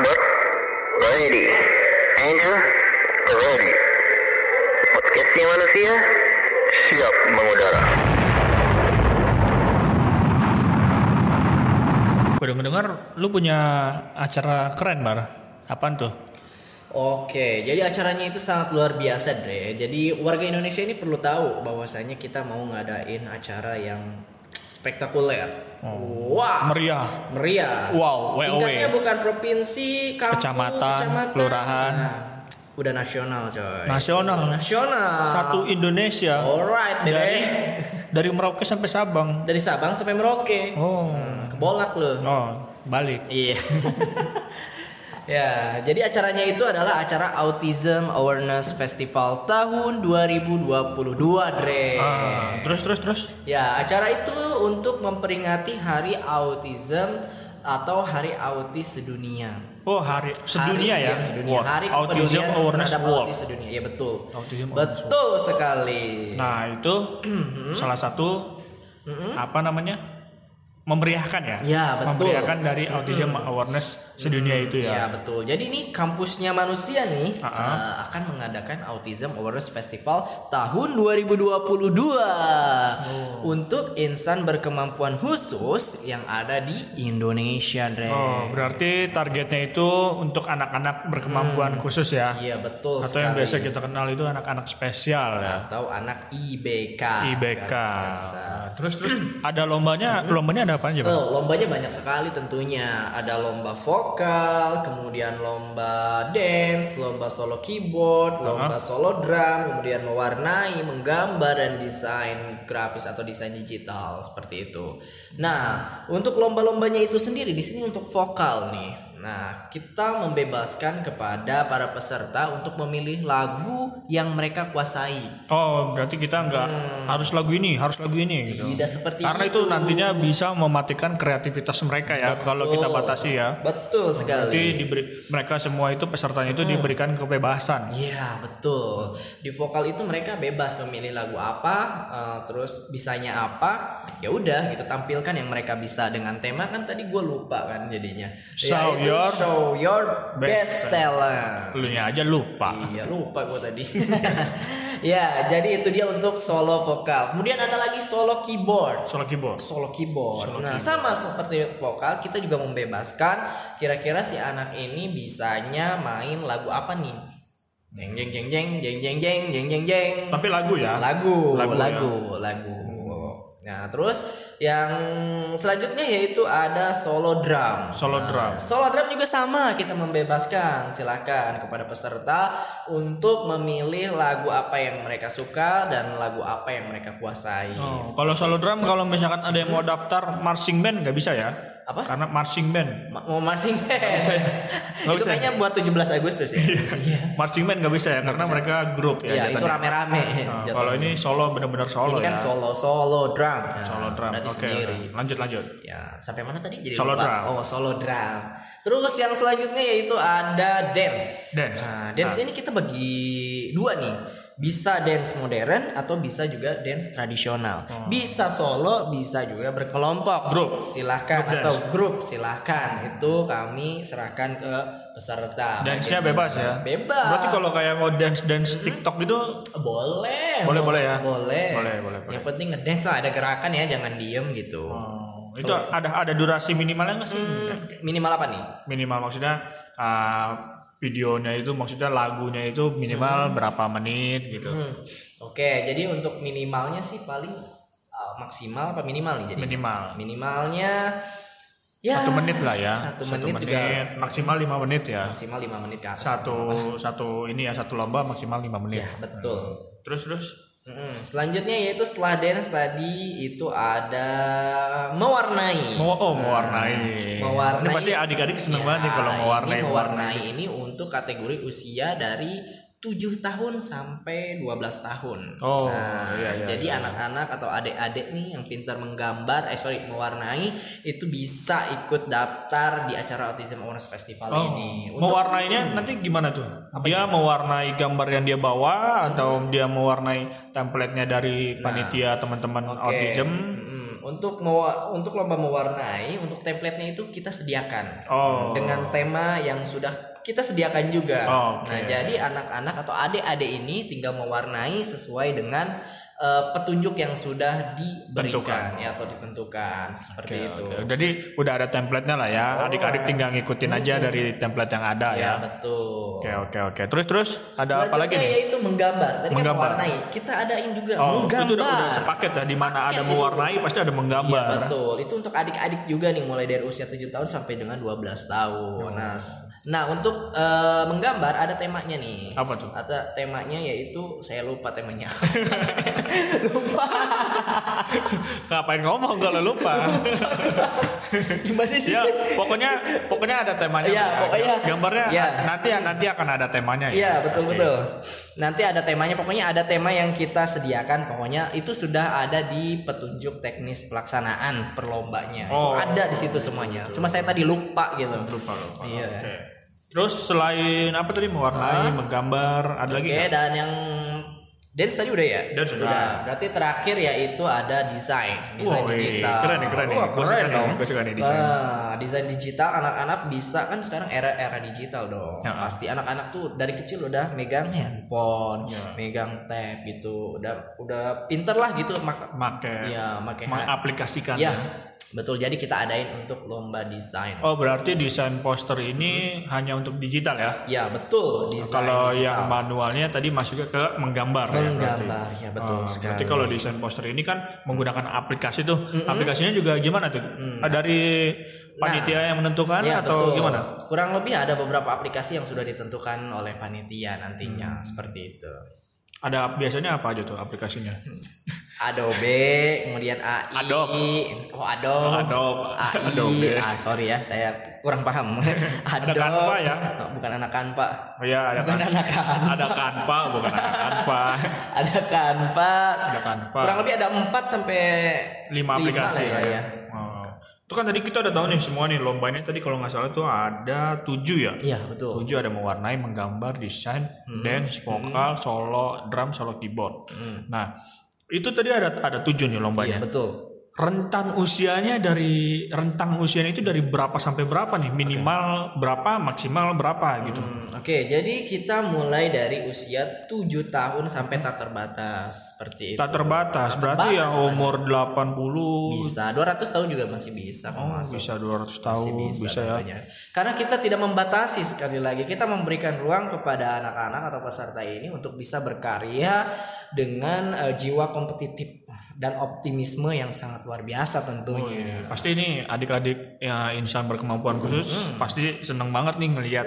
Bot, ready. Angel, ready. Podcastnya manusia, siap mengudara. Gue denger lu punya acara keren bar. Apaan tuh? Oke, jadi acaranya itu sangat luar biasa, Dre. Jadi warga Indonesia ini perlu tahu bahwasanya kita mau ngadain acara yang spektakuler. Wah, Meriah. meriah. Wow, WOW. Tingkatnya bukan provinsi, kampung, Kecamatan, kelurahan. Nah, udah nasional, coy. Nasional. Nasional. Satu Indonesia. Alright, Dari Dre. dari Merauke sampai Sabang. Dari Sabang sampai Merauke. Oh. Hmm, kebolak lu. Oh, balik. Iya. ya, jadi acaranya itu adalah acara Autism Awareness Festival tahun 2022, Dre. Ah, terus terus terus. Ya, acara itu untuk memperingati Hari Autism atau Hari Autis Sedunia. Oh, hari sedunia Hari- ya. sedunia. World. Hari Autism Awareness World. autis sedunia. Ya betul. Autism betul sekali. Nah, itu salah satu apa namanya? Memeriahkan ya. Ya, betul. Memeriahkan dari Autism Awareness sedunia itu Ya ya. betul. Jadi ini kampusnya manusia nih Ah, eh, akan mengadakan Autism Awareness Festival tahun 2022 Oh. untuk insan berkemampuan khusus yang ada di Indonesia, Dre. Oh, berarti targetnya itu untuk anak-anak berkemampuan khusus ya. Iya betul Atau yang sekali. biasa kita kenal itu anak-anak spesial ya. atau anak IBK. IBK. Nah, terus terus ada lombanya, lombanya ada apa aja? Oh, lombanya banyak sekali tentunya. Ada lomba vokal, kemudian lomba dance, lomba solo keyboard, lomba solo drum, kemudian mewarnai, menggambar dan desain grafis atau desain digital seperti itu. Nah, untuk lomba-lombanya itu sendiri di sini untuk vokal nih. Nah, kita membebaskan kepada para peserta untuk memilih lagu yang mereka kuasai. Oh, berarti kita nggak harus lagu ini, harus lagu ini gitu. Tidak seperti Karena itu nantinya bisa mematikan kreativitas mereka ya kalau kita batasi ya. Betul sekali. Berarti diberi mereka semua itu pesertanya itu diberikan kebebasan. Iya betul. Di vokal itu mereka bebas memilih lagu apa, eh, terus bisanya apa, ya udah gitu tampilkan yang mereka bisa dengan tema kan tadi gue lupa kan jadinya. Show Yaitu your show your best best talent. Lu nya aja lupa. Iya lupa gue tadi. ya jadi itu dia untuk solo vokal. Kemudian ada lagi solo keyboard. Solo keyboard. solo keyboard. nah, sama seperti vokal, kita juga membebaskan kira-kira si anak ini bisanya main lagu apa nih? Jeng jeng jeng jeng jeng jeng jeng jeng jeng jeng. Tapi lagu ya. Lagu, Lagu lagu, ya. lagu, Nah, terus yang selanjutnya yaitu ada solo drum. Solo drum. Solo drum juga sama, kita membebaskan silakan kepada peserta untuk memilih lagu apa yang mereka suka dan lagu apa yang mereka kuasai. Oh, kalau solo drum kalau misalkan ada yang mau daftar marching band nggak bisa ya? Apa? Karena marching band. Ma- mau marching band. Nggak itu bisa. kayaknya buat 17 Agustus ya. Iya. Marching band nggak bisa ya karena mereka grup ya. Iya, itu rame-rame. Nah, kalau ini solo bener-bener solo ini kan ya. solo solo drum. Nah, Solo drum. Oke. sendiri. oke. Lanjut lanjut. Ya, sampai mana tadi jadi Solo lupa. drum. Oh, solo drum. Terus yang selanjutnya yaitu ada dance. Dance. Nah, dance ini kita bagi dua nih. Bisa dance modern atau bisa juga dance tradisional. Bisa solo, bisa juga berkelompok. Oh. Grup. Silahkan Grup atau grup silahkan. Itu kami serahkan ke peserta. Dance-nya bebas ya. Bebas. Berarti kalau kayak mau dance dance TikTok gitu boleh. Boleh, boleh ya? Boleh. Boleh, boleh, boleh. Yang penting ngedance lah, ada gerakan ya, jangan diem gitu. oh, itu ada ada durasi minimalnya nggak sih? Minimal apa nih? Minimal maksudnya uh, videonya itu maksudnya lagunya itu minimal berapa menit gitu. Hmm. Oke, jadi untuk minimalnya sih paling uh, maksimal apa minimal nih jadi? Minimal. Minimalnya ya Satu menit lah ya. Satu menit juga maksimal lima menit ya. maksimal 5 menit ke atas. Satu satu ini ya satu lomba maksimal lima menit. Ya, betul. Terus terus Mm-mm. Selanjutnya yaitu setelah dance tadi itu ada mewarnai. mau oh mewarnai. mewarnai. Ini pasti adik-adik seneng banget nih kalau Ya, mewarnai. Ini mewarnai ini untuk kategori usia dari 7 tahun sampai 12 tahun. Oh, nah, iya, iya, jadi iya. anak-anak atau adik-adik nih yang pintar menggambar, eh sorry, mewarnai itu bisa ikut daftar di acara Autism Awareness Festival Oh, ini. Untuk- mewarnainya nanti gimana tuh? dia mewarnai gambar yang dia bawa atau dia mewarnai template-nya dari panitia teman-teman Oke. autism? Mm, untuk mewa- untuk lomba mewarnai untuk template-nya itu kita sediakan Oh. dengan tema yang sudah kita sediakan juga. Oh, oke. Nah, jadi anak-anak atau adik-adik ini tinggal mewarnai sesuai dengan eh, petunjuk yang sudah diberikan ya atau ditentukan seperti itu. Oke, Jadi udah ada template-nya lah ya. Adik-adik tinggal ngikutin aja dari template yang ada Ya, ya. betul. Oke oke oke. Terus terus ada apa lagi nih? yaitu menggambar. Tadi Menggambar. kan mewarnai. Kita adain juga Oh, menggambar. itu udah, udah sepaket ya. Di mana ada mewarnai pasti ada menggambar. betul. Itu untuk adik-adik juga nih mulai dari usia 7 tahun sampai dengan 12 tahun. Nah, s- nah untuk eh, menggambar ada temanya nih. Apa tuh? Ada temanya yaitu saya lupa temanya. lupa. Ngapain ngomong kalau lupa? Gimana sih? ya, pokoknya pokoknya ada temanya. Iya, ya. pokoknya. gambarnya Iya. nanti nanti akan ada temanya ya. Iya betul Pasti. betul. Nanti ada temanya, pokoknya ada tema yang kita sediakan. Pokoknya itu sudah ada di petunjuk teknis pelaksanaan perlombanya. Oh. Itu ada di situ semuanya. Cuma saya tadi lupa gitu. Lupa lupa. Iya. Oke. Terus selain apa tadi mewarnai, menggambar, ada lagi Oke nggak? dan yang dance tadi udah ya? Dance sudah. Berarti terakhir yaitu ada desain, desain Woi, digital. keren nih, keren nih. Wah, suka keren nih, dong. gua suka nih desain. Wah, desain digital anak-anak bisa kan sekarang era era digital dong. Ya. Pasti anak-anak tuh dari kecil udah megang handphone, Ya. megang tab gitu. Udah udah pinter lah gitu mak Make Iya, make mengaplikasikan. Ya, betul. Jadi kita adain untuk lomba desain. Oh, berarti desain poster ini hanya untuk digital ya? Ya, betul. Desain Kalau digital. yang manualnya tadi masuknya ke menggambar ya menggambar ya betul Oh, sekali. berarti kalau desain poster ini kan menggunakan aplikasi tuh. Aplikasinya juga gimana tuh? Ah, Dari panitia yang menentukan Ya, atau betul. gimana? Kurang lebih ada beberapa aplikasi yang sudah ditentukan oleh panitia nantinya Hmm. seperti itu. Ada biasanya apa aja tuh aplikasinya? Adobe, kemudian AI, Adobe. oh Adobe, Adobe. AI, Adobe. ah sorry ya, saya kurang paham. Adobe, Canva ya? Oh, bukan anak Canva, Oh iya, ada bukan kan. anak Canva, Ada Canva, bukan ada Canva. ada Canva, Ada Canva. kurang lebih ada 4 sampai Lima aplikasi lah ya. Oh. Itu kan tadi kita udah tahu nih semua nih lombanya tadi kalau nggak salah tuh ada tujuh ya. Iya betul. Tujuh ada mewarnai, menggambar, desain, Hmm. dance, vokal, solo, drum, solo keyboard. Nah, itu tadi ada ada tujuh nih Iya lombanya. betul. Rentang usianya dari rentang usianya itu dari berapa sampai berapa nih? Minimal berapa, maksimal berapa gitu. Hmm, Oke, jadi kita mulai dari usia 7 tahun sampai tak terbatas seperti itu. Tak terbatas, berarti yang umur 80 Bisa, 200 tahun juga masih bisa kok masuk. bisa 200 tahun Masih bisa, bisa, ya. tentunya. Karena kita tidak membatasi sekali lagi, kita memberikan ruang kepada anak-anak atau peserta ini untuk bisa berkarya dengan eh, jiwa kompetitif dan optimisme yang sangat luar biasa tentunya. Pasti ini adik-adik ya insan berkemampuan khusus pasti seneng banget nih ngelihat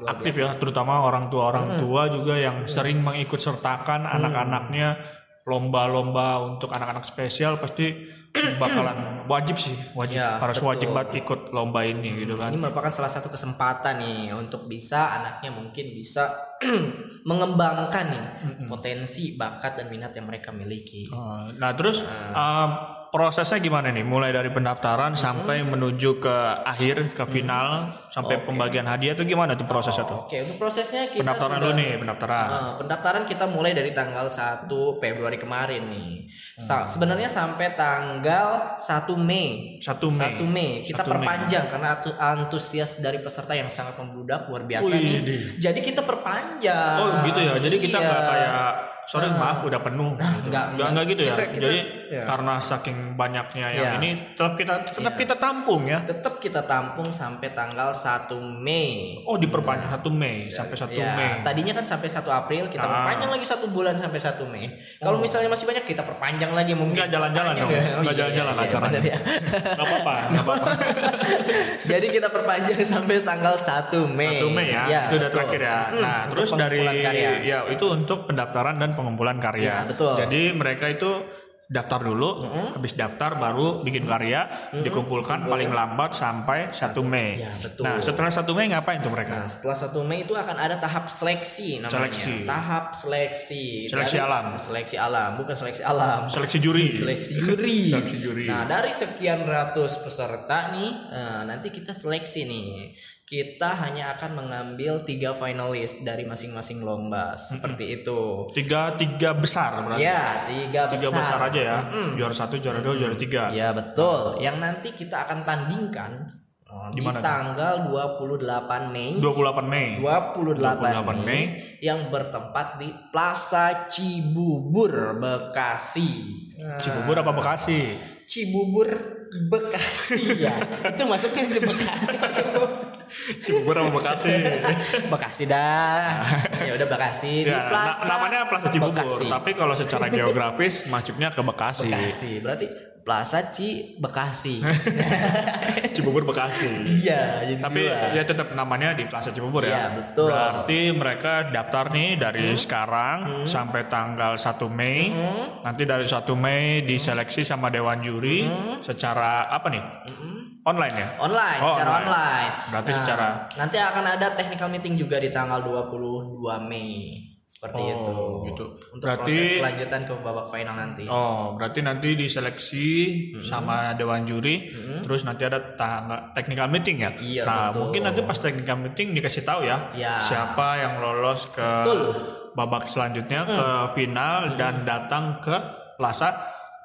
Hmm. Aktif ya, terutama orang tua orang tua juga yang sering mengikut sertakan Hmm. anak-anaknya lomba-lomba untuk anak-anak spesial pasti bakalan wajib sih, wajib Ya, harus betul. wajib banget ikut lomba ini gitu kan. Ini merupakan salah satu kesempatan nih untuk bisa anaknya mungkin bisa mengembangkan nih potensi, bakat dan minat yang mereka miliki. Uh, Nah terus uh, prosesnya gimana nih? Mulai dari pendaftaran sampai menuju ke akhir ke final sampai pembagian hadiah tuh gimana tuh prosesnya tuh? Oke, untuk prosesnya kita Pendaftaran sudah- dulu nih, pendaftaran. Eh, pendaftaran kita mulai dari tanggal 1 Februari kemarin nih. Sa- Sebenarnya sampai tanggal 1 Mei. 1 Mei. 1 Mei. Kita 1 Mei. perpanjang karena atu- antusias dari peserta yang sangat membludak luar biasa Wih, nih. dih. Jadi kita perpanjang. Oh gitu ya. Jadi kita Iya. nggak kayak sorry maaf udah penuh. gitu. nggak, nggak nggak gitu ya. Kita- kita- Jadi ya. karena saking banyaknya yang Iya. ini tetap kita tetap kita tampung ya. tetap kita tampung sampai tanggal 1 Mei. Oh diperpanjang 1 Mei sampai 1 Ya, Mei. tadinya kan sampai 1 April kita Ah. perpanjang lagi satu bulan sampai 1 Mei. Kalau misalnya masih banyak kita perpanjang lagi mungkin. Nggak jalan-jalan dong. Panjang. Oh, Nggak iya, jalan-jalan iya, acaranya. benar ya. Nggak apa-apa, nggak apa-apa. Jadi kita perpanjang sampai tanggal 1 Mei. 1 Mei ya, itu udah terakhir ya. Mm, nah, terus dari karya. ya itu untuk pendaftaran dan pengumpulan karya. Ya, betul. Jadi mereka itu daftar dulu, habis daftar baru bikin karya, dikumpulkan paling lambat sampai 1 Mei. Ya, betul. Nah, setelah 1 Mei ngapain tuh mereka? Nah, setelah 1 Mei itu akan ada tahap seleksi namanya. Seleksi. Tahap seleksi. Seleksi Dari- alam. Seleksi alam, bukan seleksi alam. Seleksi juri. Seleksi juri. Seleksi juri. Nah, dari sekian ratus peserta nih, eh, nanti kita seleksi nih. Kita hanya akan mengambil tiga finalis dari masing-masing lomba seperti itu. Tiga tiga besar berarti. Ya, tiga besar. Tiga besar aja ya. Juara satu, juara dua, juara tiga. Ya betul. Yang nanti kita akan tandingkan oh, di tanggal 28 Mei 28 Mei. 28, 28 Mei, Mei. yang bertempat di Plaza Cibubur Bekasi. Cibubur apa Bekasi? Cibubur Bekasi ya. Itu masuknya ke Bekasi. Cibubur. Cibubur apa Bekasi? Bekasi dah. Ya udah Bekasi di ya, na- Plaza. namanya Plaza Cibubur, Bekasi. tapi kalau secara geografis masuknya ke Bekasi. Bekasi. Berarti Plaza Ci Bekasi. Cibubur Bekasi. iya, jadi Tapi dua. ya tetap namanya di Plaza Cibubur Iya, ya. betul. Hmm. Berarti mereka daftar nih dari sekarang sampai tanggal 1 Mei. Hmm. Nanti dari 1 Mei diseleksi sama dewan juri Hmm. secara apa nih? Online ya? online Oh, secara online. online. Berarti Nah, secara- nanti akan ada technical meeting juga di tanggal 22 Mei. Seperti Oh, itu. gitu. Untuk Berarti- proses kelanjutan ke babak final nanti. Oh, berarti nanti diseleksi sama dewan juri, terus nanti ada tangga- technical meeting ya. Iya, nah, betul. mungkin nanti pas technical meeting dikasih tahu ya, Ya. siapa yang lolos ke Betul. babak selanjutnya ke final dan datang ke Plaza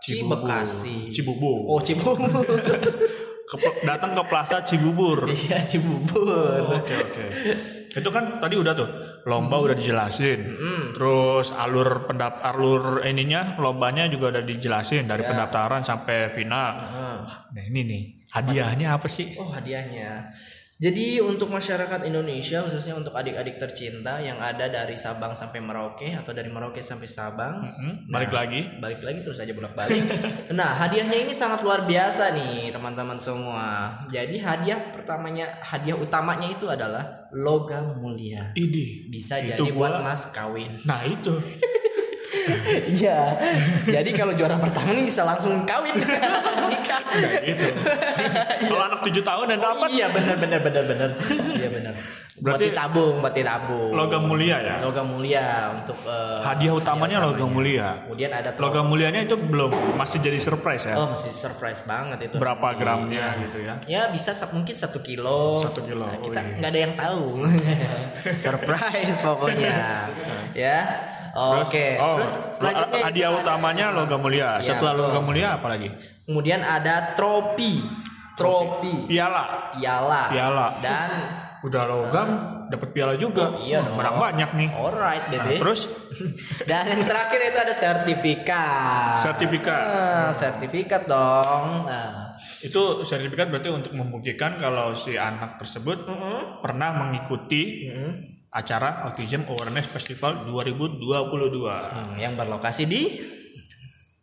Cibubur. Cibekasi. Cibubur. Oh, Cibubur. Ke- datang ke Plaza Cibubur. Iya, Cibubur. Oke oke. Itu kan tadi udah tuh lomba udah dijelasin. Terus alur pendap alur ininya lombanya juga udah dijelasin dari pendaftaran sampai final. Nah ini nih hadiahnya apa sih? Oh, hadiahnya. Jadi untuk masyarakat Indonesia khususnya untuk adik-adik tercinta yang ada dari Sabang sampai Merauke atau dari Merauke sampai Sabang. Hmm, balik lagi. balik lagi terus aja bolak-balik. nah, hadiahnya ini sangat luar biasa nih, teman-teman semua. Jadi hadiah pertamanya, hadiah utamanya itu adalah logam mulia. Idi. Bisa Itu jadi buat mas kawin. Nah itu. Iya. jadi kalau juara pertama ini bisa langsung kawin. Nikah. Nah itu. Kalau anak 7 tahun dan dapat Iya benar benar benar benar. Iya benar. buat Berarti- ditabung, buat ditabung. logam mulia ya. Logam mulia untuk eh, Hadiah utamanya logam mulia. Kemudian ada tro- Logam mulianya itu belum masih jadi surprise ya. Oh masih surprise banget itu. Berapa nanti. gramnya gitu ya? Ya bisa sa- mungkin satu kilo. Satu kilo, Nah, oh kita iya. nggak ada yang tahu. Surprise pokoknya. ya. Oke. Oh, Terus selanjutnya hadiah kita ada- utamanya logam mulia. Iya, Setelah betul. logam mulia apa lagi? Kemudian ada tropi. Tropi. Piala. Piala. Piala. Dan Udah logam, dapat piala juga. iya dong. Menang banyak nih. alright Nah, bebe. terus Dan yang terakhir itu ada sertifikat. sertifikat. Ah, sertifikat dong. Nah, Itu sertifikat berarti untuk membuktikan kalau si anak tersebut pernah mengikuti acara Autism Awareness Festival 2022. hmm, yang berlokasi di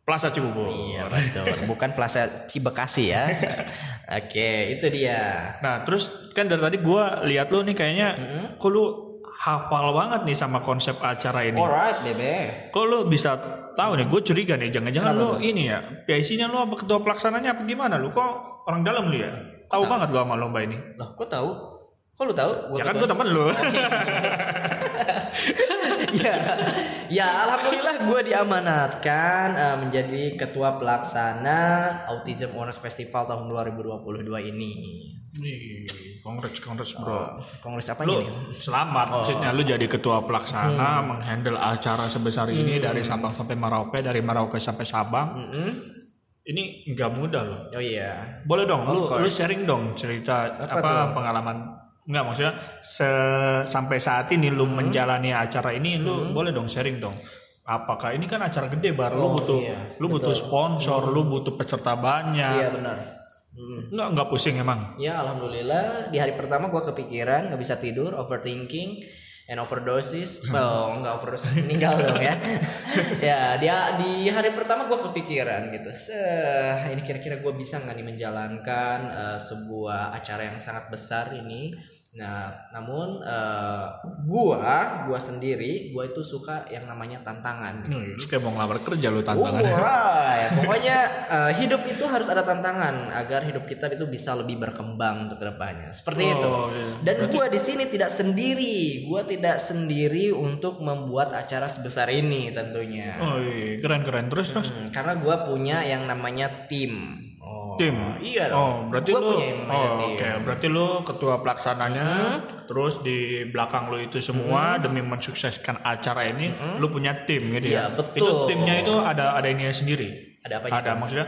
Plaza Cibubur. Iya betul, bukan Plaza Cibekasi ya. Oke, itu dia. Nah, terus kan dari tadi gua lihat lu nih kayaknya kok lu hafal banget nih sama konsep acara ini. Alright, bebe. Kok lu bisa tahu nih? Gue curiga nih, jangan-jangan lu ini ya, PIC-nya lu apa ketua pelaksananya apa gimana lu? Kok orang dalam lu ya? Tahu banget lu sama lomba ini. Loh, kok tahu? Kok lu tahu? Gua ya kan gue temen lu. ya, ya alhamdulillah gue diamanatkan eh, menjadi ketua pelaksana Autism Awareness Festival tahun 2022 ini. Nih, kongres kongres bro. Kongres apa Lu nih? selamat, maksudnya lu jadi ketua pelaksana, menghandle acara sebesar ini dari Sabang sampai Merauke, dari Merauke sampai Sabang. Ini nggak mudah loh. Oh iya. Boleh dong, lu course. lu sharing dong cerita apa, tuh? pengalaman Enggak maksudnya se- sampai saat ini lu Hmm. menjalani acara ini lu boleh dong sharing dong. Apakah ini kan acara gede bar lu butuh iya, lu butuh sponsor, lu butuh peserta banyak. Iya benar. Hmm. Enggak enggak pusing emang. Ya alhamdulillah di hari pertama gue kepikiran nggak bisa tidur overthinking and overdosis? Oh nggak overdosis meninggal dong ya. Ya dia di hari pertama gue kepikiran gitu. Seh, ini kira-kira gue bisa nggak nih menjalankan eh, sebuah acara yang sangat besar ini nah namun eh, gua gua sendiri gua itu suka yang namanya tantangan Nih, lu kayak mau ngelamar kerja lu tantangan. Alright. Pokoknya eh, hidup itu harus ada tantangan agar hidup kita itu bisa lebih berkembang untuk ke depannya. Seperti Oh, itu. iya. Dan gua di sini tidak sendiri. Gua tidak sendiri untuk membuat acara sebesar ini tentunya. Oh iya, keren keren terus terus. Hmm, karena gua punya yang namanya tim. Tim. iya dong. Oh, berarti Gua lu punya yang Oh, oke. Berarti lu ketua pelaksananya. Terus di belakang lu itu semua demi mensukseskan acara ini lu punya tim gitu Iya, ya. betul. Itu timnya itu ada ada ininya sendiri. Ada apa Ada maksudnya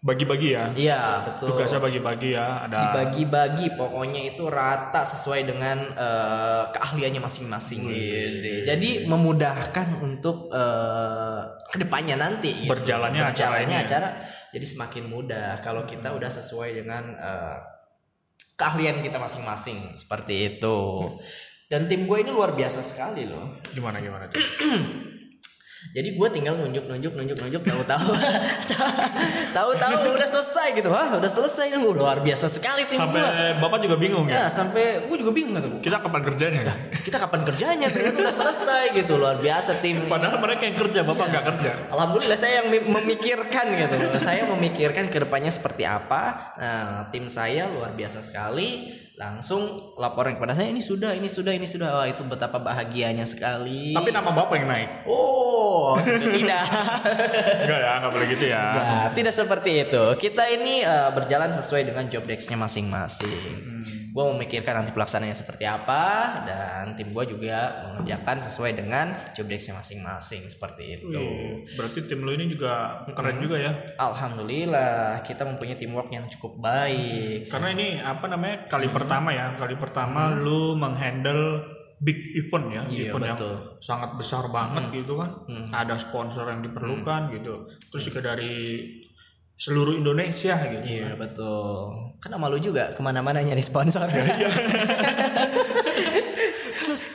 bagi-bagi ya. Iya, betul. Tugasnya bagi-bagi ya. Ada Dibagi-bagi pokoknya itu rata sesuai dengan eh, keahliannya masing-masing gitu. Jadi memudahkan untuk eh, ke depannya nanti gitu. Berjalannya acara Berjalannya ini ya. acara jadi semakin mudah kalau kita udah sesuai dengan eh, keahlian kita masing-masing seperti itu. Dan tim gue ini luar biasa sekali loh. gimana gimana tuh? Jadi gue tinggal nunjuk nunjuk nunjuk nunjuk tahu-tahu tahu-tahu udah selesai gitu. Wah, udah selesai nih luar biasa sekali tim. Sampai Bapak juga bingung ya. Ya sampai gue juga bingung gue. Kita kapan kerjanya ya? Kita kapan kerjanya? Ternyata udah selesai gitu luar biasa tim. Padahal mereka yang kerja, Bapak nggak kerja. Alhamdulillah saya yang mi- memikirkan gitu. Saya memikirkan ke depannya seperti apa. Nah tim saya luar biasa sekali. Langsung laporan kepada saya ini sudah, ini sudah, ini sudah. Wah itu betapa bahagianya sekali. Tapi nama Bapak yang naik. Oh, tentu tidak. Enggak ya, nggak boleh gitu ya. Nah, tidak seperti itu. Kita ini eh, berjalan sesuai dengan job desk-nya masing-masing. Gue memikirkan nanti pelaksanaannya seperti apa dan tim gue juga mengerjakan sesuai dengan job desk-nya masing-masing seperti itu. Wih, Berarti tim lu ini juga keren juga ya. Alhamdulillah kita mempunyai teamwork yang cukup baik. Karena ini apa namanya kali pertama ya, kali pertama lu menghandle big event ya, Iya, event yang betul. sangat besar banget gitu kan. Ada sponsor yang diperlukan gitu. Terus juga dari seluruh Indonesia gitu. Iya betul. Kan malu juga ke mana-mana nyari sponsor.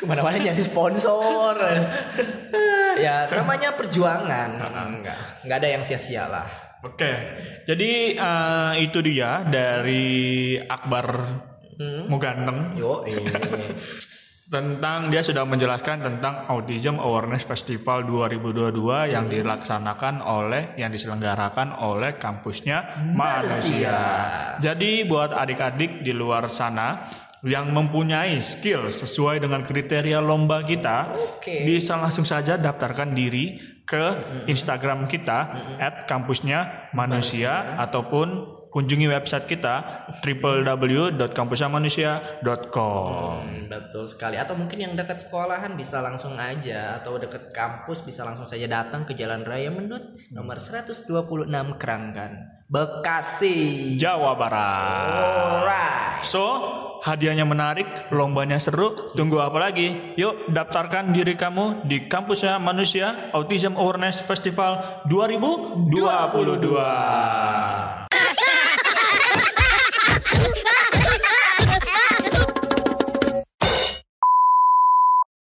ke mana-mana nyari sponsor. ya namanya perjuangan. Enggak, enggak ada yang sia-sia lah. Oke, jadi eh, itu dia dari Akbar Mugandeng Yo, eh. Tentang dia sudah menjelaskan tentang Autism Awareness Festival 2022 yang dilaksanakan oleh yang diselenggarakan oleh kampusnya manusia. Jadi buat adik-adik di luar sana yang mempunyai skill sesuai dengan kriteria lomba kita Oke. bisa langsung saja daptarkan diri ke Instagram kita at kampusnya manusia ataupun kunjungi website kita www.kampusnyamanusia.com. Hmm, betul sekali. Atau mungkin yang dekat sekolahan bisa langsung aja atau dekat kampus bisa langsung saja datang ke Jalan Raya Mendut nomor 126 Keranggan, Bekasi. Jawa Barat. Alright. So, hadiahnya menarik, lombanya seru. Tunggu apa lagi? Yuk, daftarkan diri kamu di kampusnya Manusia Autism Awareness Festival 2022.